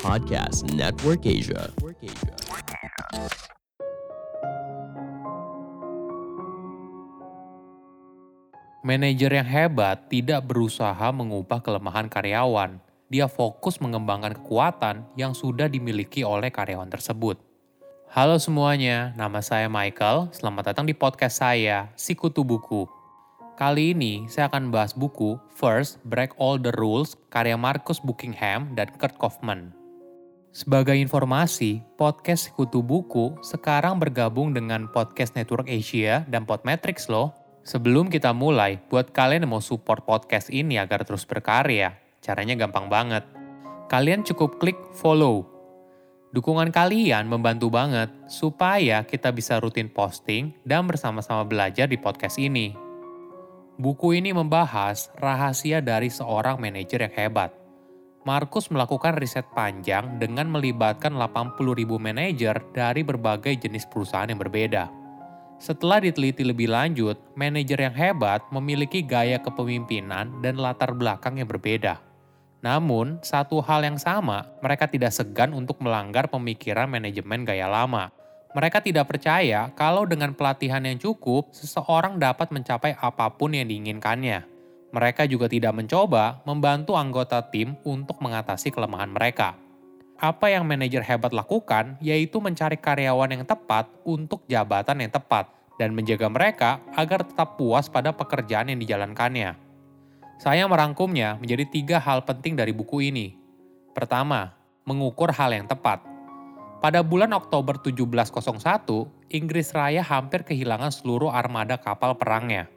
Podcast Network Asia. Manajer yang hebat tidak berusaha mengubah kelemahan karyawan. Dia fokus mengembangkan kekuatan yang sudah dimiliki oleh karyawan tersebut. Halo semuanya, nama saya Michael. Selamat datang di podcast saya, Sikutu Buku. Kali ini saya akan bahas buku First Break All the Rules karya Marcus Buckingham dan Kurt Kaufman. Sebagai informasi, podcast Sikutu Buku sekarang bergabung dengan Podcast Network Asia dan Podmetrics loh. Sebelum kita mulai, buat kalian yang mau support podcast ini agar terus berkarya, caranya gampang banget. Kalian cukup klik follow. Dukungan kalian membantu banget supaya kita bisa rutin posting dan bersama-sama belajar di podcast ini. Buku ini membahas rahasia dari seorang manajer yang hebat. Markus melakukan riset panjang dengan melibatkan 80.000 manajer dari berbagai jenis perusahaan yang berbeda. Setelah diteliti lebih lanjut, manajer yang hebat memiliki gaya kepemimpinan dan latar belakang yang berbeda. Namun, satu hal yang sama, mereka tidak segan untuk melanggar pemikiran manajemen gaya lama. Mereka tidak percaya kalau dengan pelatihan yang cukup, seseorang dapat mencapai apa pun yang diinginkannya. Mereka juga tidak mencoba membantu anggota tim untuk mengatasi kelemahan mereka apa yang manajer hebat lakukan yaitu mencari karyawan yang tepat untuk jabatan yang tepat dan menjaga mereka agar tetap puas pada pekerjaan yang dijalankannya. Saya merangkumnya menjadi tiga hal penting dari buku ini. Pertama, mengukur hal yang tepat. Pada bulan Oktober 1701, Inggris Raya hampir kehilangan seluruh armada kapal perangnya.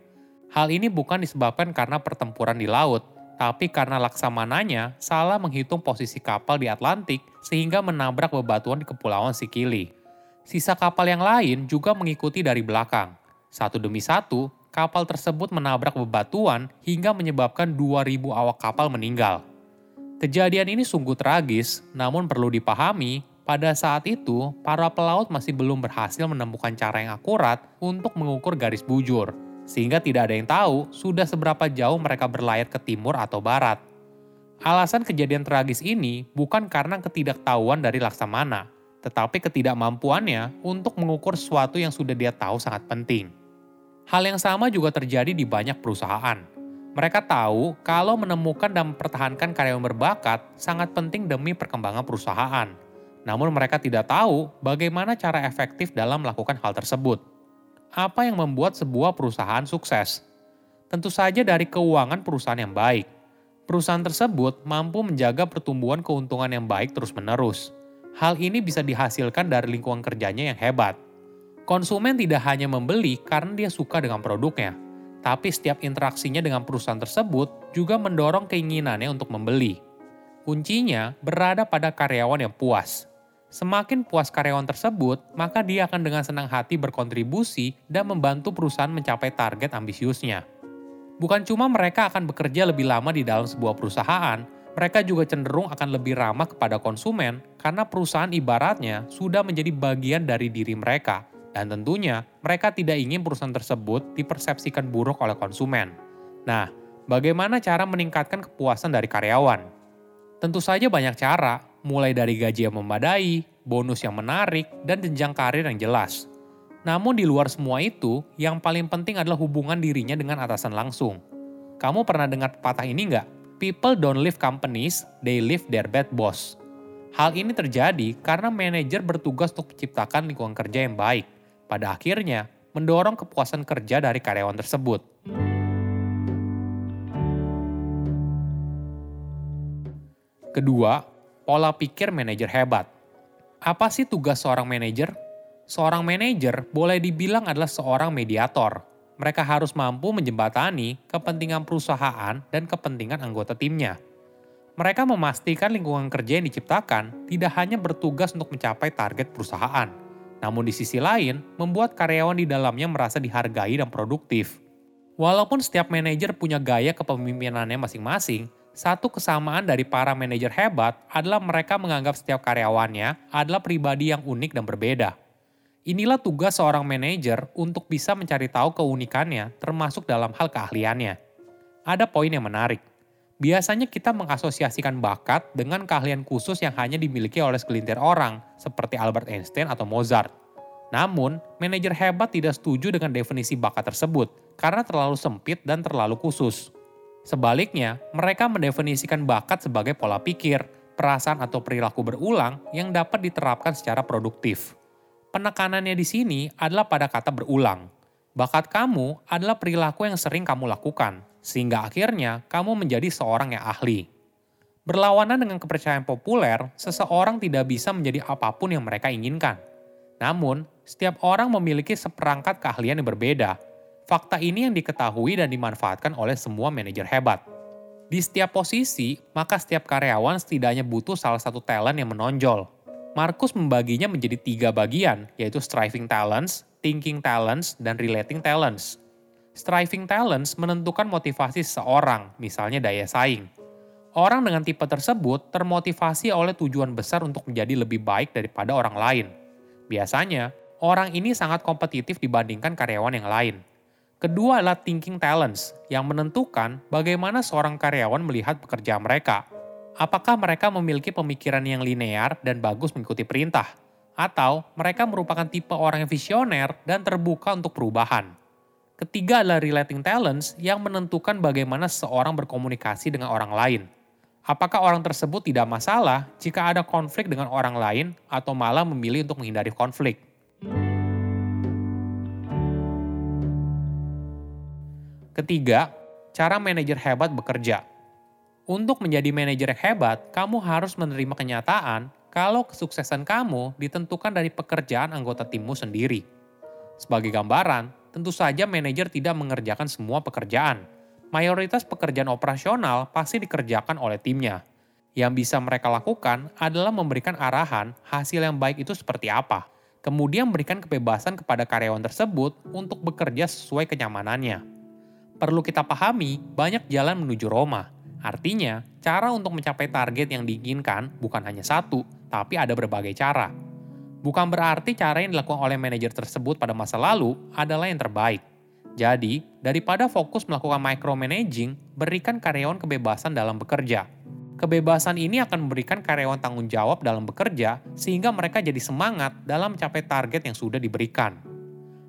Hal ini bukan disebabkan karena pertempuran di laut, tapi karena laksamananya salah menghitung posisi kapal di Atlantik sehingga menabrak bebatuan di Kepulauan Sikili. Sisa kapal yang lain juga mengikuti dari belakang. Satu demi satu, kapal tersebut menabrak bebatuan hingga menyebabkan 2.000 awak kapal meninggal. Kejadian ini sungguh tragis, namun perlu dipahami, pada saat itu para pelaut masih belum berhasil menemukan cara yang akurat untuk mengukur garis bujur sehingga tidak ada yang tahu sudah seberapa jauh mereka berlayar ke timur atau barat. Alasan kejadian tragis ini bukan karena ketidaktahuan dari Laksamana, tetapi ketidakmampuannya untuk mengukur sesuatu yang sudah dia tahu sangat penting. Hal yang sama juga terjadi di banyak perusahaan. Mereka tahu kalau menemukan dan mempertahankan karyawan berbakat sangat penting demi perkembangan perusahaan. Namun mereka tidak tahu bagaimana cara efektif dalam melakukan hal tersebut apa yang membuat sebuah perusahaan sukses? Tentu saja dari keuangan perusahaan yang baik. Perusahaan tersebut mampu menjaga pertumbuhan keuntungan yang baik terus-menerus. Hal ini bisa dihasilkan dari lingkungan kerjanya yang hebat. Konsumen tidak hanya membeli karena dia suka dengan produknya, tapi setiap interaksinya dengan perusahaan tersebut juga mendorong keinginannya untuk membeli. Kuncinya berada pada karyawan yang puas, Semakin puas karyawan tersebut, maka dia akan dengan senang hati berkontribusi dan membantu perusahaan mencapai target ambisiusnya. Bukan cuma mereka akan bekerja lebih lama di dalam sebuah perusahaan, mereka juga cenderung akan lebih ramah kepada konsumen karena perusahaan ibaratnya sudah menjadi bagian dari diri mereka. Dan tentunya, mereka tidak ingin perusahaan tersebut dipersepsikan buruk oleh konsumen. Nah, bagaimana cara meningkatkan kepuasan dari karyawan? Tentu saja banyak cara, mulai dari gaji yang memadai, bonus yang menarik, dan jenjang karir yang jelas. Namun di luar semua itu, yang paling penting adalah hubungan dirinya dengan atasan langsung. Kamu pernah dengar patah ini nggak? People don't leave companies, they leave their bad boss. Hal ini terjadi karena manajer bertugas untuk menciptakan lingkungan kerja yang baik. Pada akhirnya, mendorong kepuasan kerja dari karyawan tersebut. Kedua, pola pikir manajer hebat. Apa sih tugas seorang manajer? Seorang manajer boleh dibilang adalah seorang mediator. Mereka harus mampu menjembatani kepentingan perusahaan dan kepentingan anggota timnya. Mereka memastikan lingkungan kerja yang diciptakan tidak hanya bertugas untuk mencapai target perusahaan, namun di sisi lain membuat karyawan di dalamnya merasa dihargai dan produktif. Walaupun setiap manajer punya gaya kepemimpinannya masing-masing, satu kesamaan dari para manajer hebat adalah mereka menganggap setiap karyawannya adalah pribadi yang unik dan berbeda. Inilah tugas seorang manajer untuk bisa mencari tahu keunikannya termasuk dalam hal keahliannya. Ada poin yang menarik. Biasanya kita mengasosiasikan bakat dengan keahlian khusus yang hanya dimiliki oleh segelintir orang, seperti Albert Einstein atau Mozart. Namun, manajer hebat tidak setuju dengan definisi bakat tersebut karena terlalu sempit dan terlalu khusus. Sebaliknya, mereka mendefinisikan bakat sebagai pola pikir, perasaan atau perilaku berulang yang dapat diterapkan secara produktif. Penekanannya di sini adalah pada kata berulang. Bakat kamu adalah perilaku yang sering kamu lakukan, sehingga akhirnya kamu menjadi seorang yang ahli. Berlawanan dengan kepercayaan populer, seseorang tidak bisa menjadi apa pun yang mereka inginkan. Namun, setiap orang memiliki seperangkat keahlian yang berbeda. Fakta ini yang diketahui dan dimanfaatkan oleh semua manajer hebat. Di setiap posisi, maka setiap karyawan setidaknya butuh salah satu talent yang menonjol. Markus membaginya menjadi tiga bagian, yaitu striving talents, thinking talents, dan relating talents. Striving talents menentukan motivasi seseorang, misalnya daya saing. Orang dengan tipe tersebut termotivasi oleh tujuan besar untuk menjadi lebih baik daripada orang lain. Biasanya, orang ini sangat kompetitif dibandingkan karyawan yang lain. Kedua adalah thinking talents, yang menentukan bagaimana seorang karyawan melihat pekerjaan mereka. Apakah mereka memiliki pemikiran yang linear dan bagus mengikuti perintah, atau mereka merupakan tipe orang yang visioner dan terbuka untuk perubahan. Ketiga adalah relating talents yang menentukan bagaimana seseorang berkomunikasi dengan orang lain. Apakah orang tersebut tidak masalah jika ada konflik dengan orang lain atau malah memilih untuk menghindari konflik? Ketiga, cara manajer hebat bekerja. Untuk menjadi manajer yang hebat, kamu harus menerima kenyataan kalau kesuksesan kamu ditentukan dari pekerjaan anggota timmu sendiri. Sebagai gambaran, tentu saja manajer tidak mengerjakan semua pekerjaan. Mayoritas pekerjaan operasional pasti dikerjakan oleh timnya. Yang bisa mereka lakukan adalah memberikan arahan hasil yang baik itu seperti apa, kemudian berikan kebebasan kepada karyawan tersebut untuk bekerja sesuai kenyamanannya. Perlu kita pahami, banyak jalan menuju Roma. Artinya, cara untuk mencapai target yang diinginkan bukan hanya satu, tapi ada berbagai cara. Bukan berarti cara yang dilakukan oleh manajer tersebut pada masa lalu adalah yang terbaik. Jadi, daripada fokus melakukan micromanaging, berikan karyawan kebebasan dalam bekerja. Kebebasan ini akan memberikan karyawan tanggung jawab dalam bekerja sehingga mereka jadi semangat dalam mencapai target yang sudah diberikan.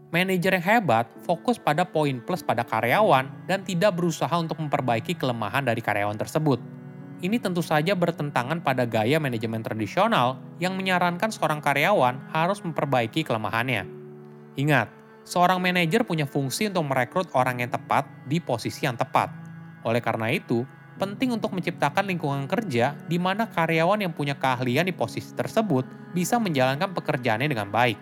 Manajer yang hebat fokus pada poin plus pada karyawan dan tidak berusaha untuk memperbaiki kelemahan dari karyawan tersebut ini tentu saja bertentangan pada gaya manajemen tradisional yang menyarankan seorang karyawan harus memperbaiki kelemahannya. Ingat, seorang manajer punya fungsi untuk merekrut orang yang tepat di posisi yang tepat. Oleh karena itu, penting untuk menciptakan lingkungan kerja di mana karyawan yang punya keahlian di posisi tersebut bisa menjalankan pekerjaannya dengan baik.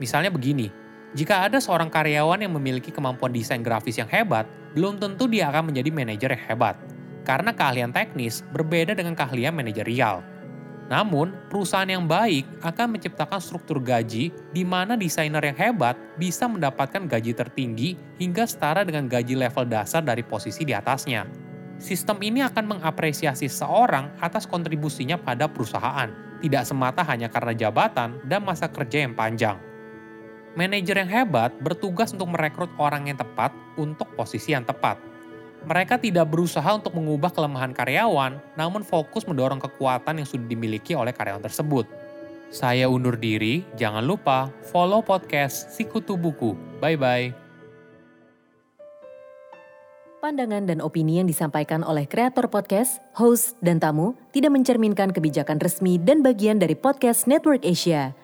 Misalnya begini, jika ada seorang karyawan yang memiliki kemampuan desain grafis yang hebat, belum tentu dia akan menjadi manajer yang hebat karena keahlian teknis berbeda dengan keahlian manajerial. Namun, perusahaan yang baik akan menciptakan struktur gaji di mana desainer yang hebat bisa mendapatkan gaji tertinggi hingga setara dengan gaji level dasar dari posisi di atasnya. Sistem ini akan mengapresiasi seorang atas kontribusinya pada perusahaan, tidak semata hanya karena jabatan dan masa kerja yang panjang. Manajer yang hebat bertugas untuk merekrut orang yang tepat untuk posisi yang tepat mereka tidak berusaha untuk mengubah kelemahan karyawan, namun fokus mendorong kekuatan yang sudah dimiliki oleh karyawan tersebut. Saya undur diri, jangan lupa follow podcast Sikutu Buku. Bye-bye. Pandangan dan opini yang disampaikan oleh kreator podcast, host, dan tamu tidak mencerminkan kebijakan resmi dan bagian dari podcast Network Asia.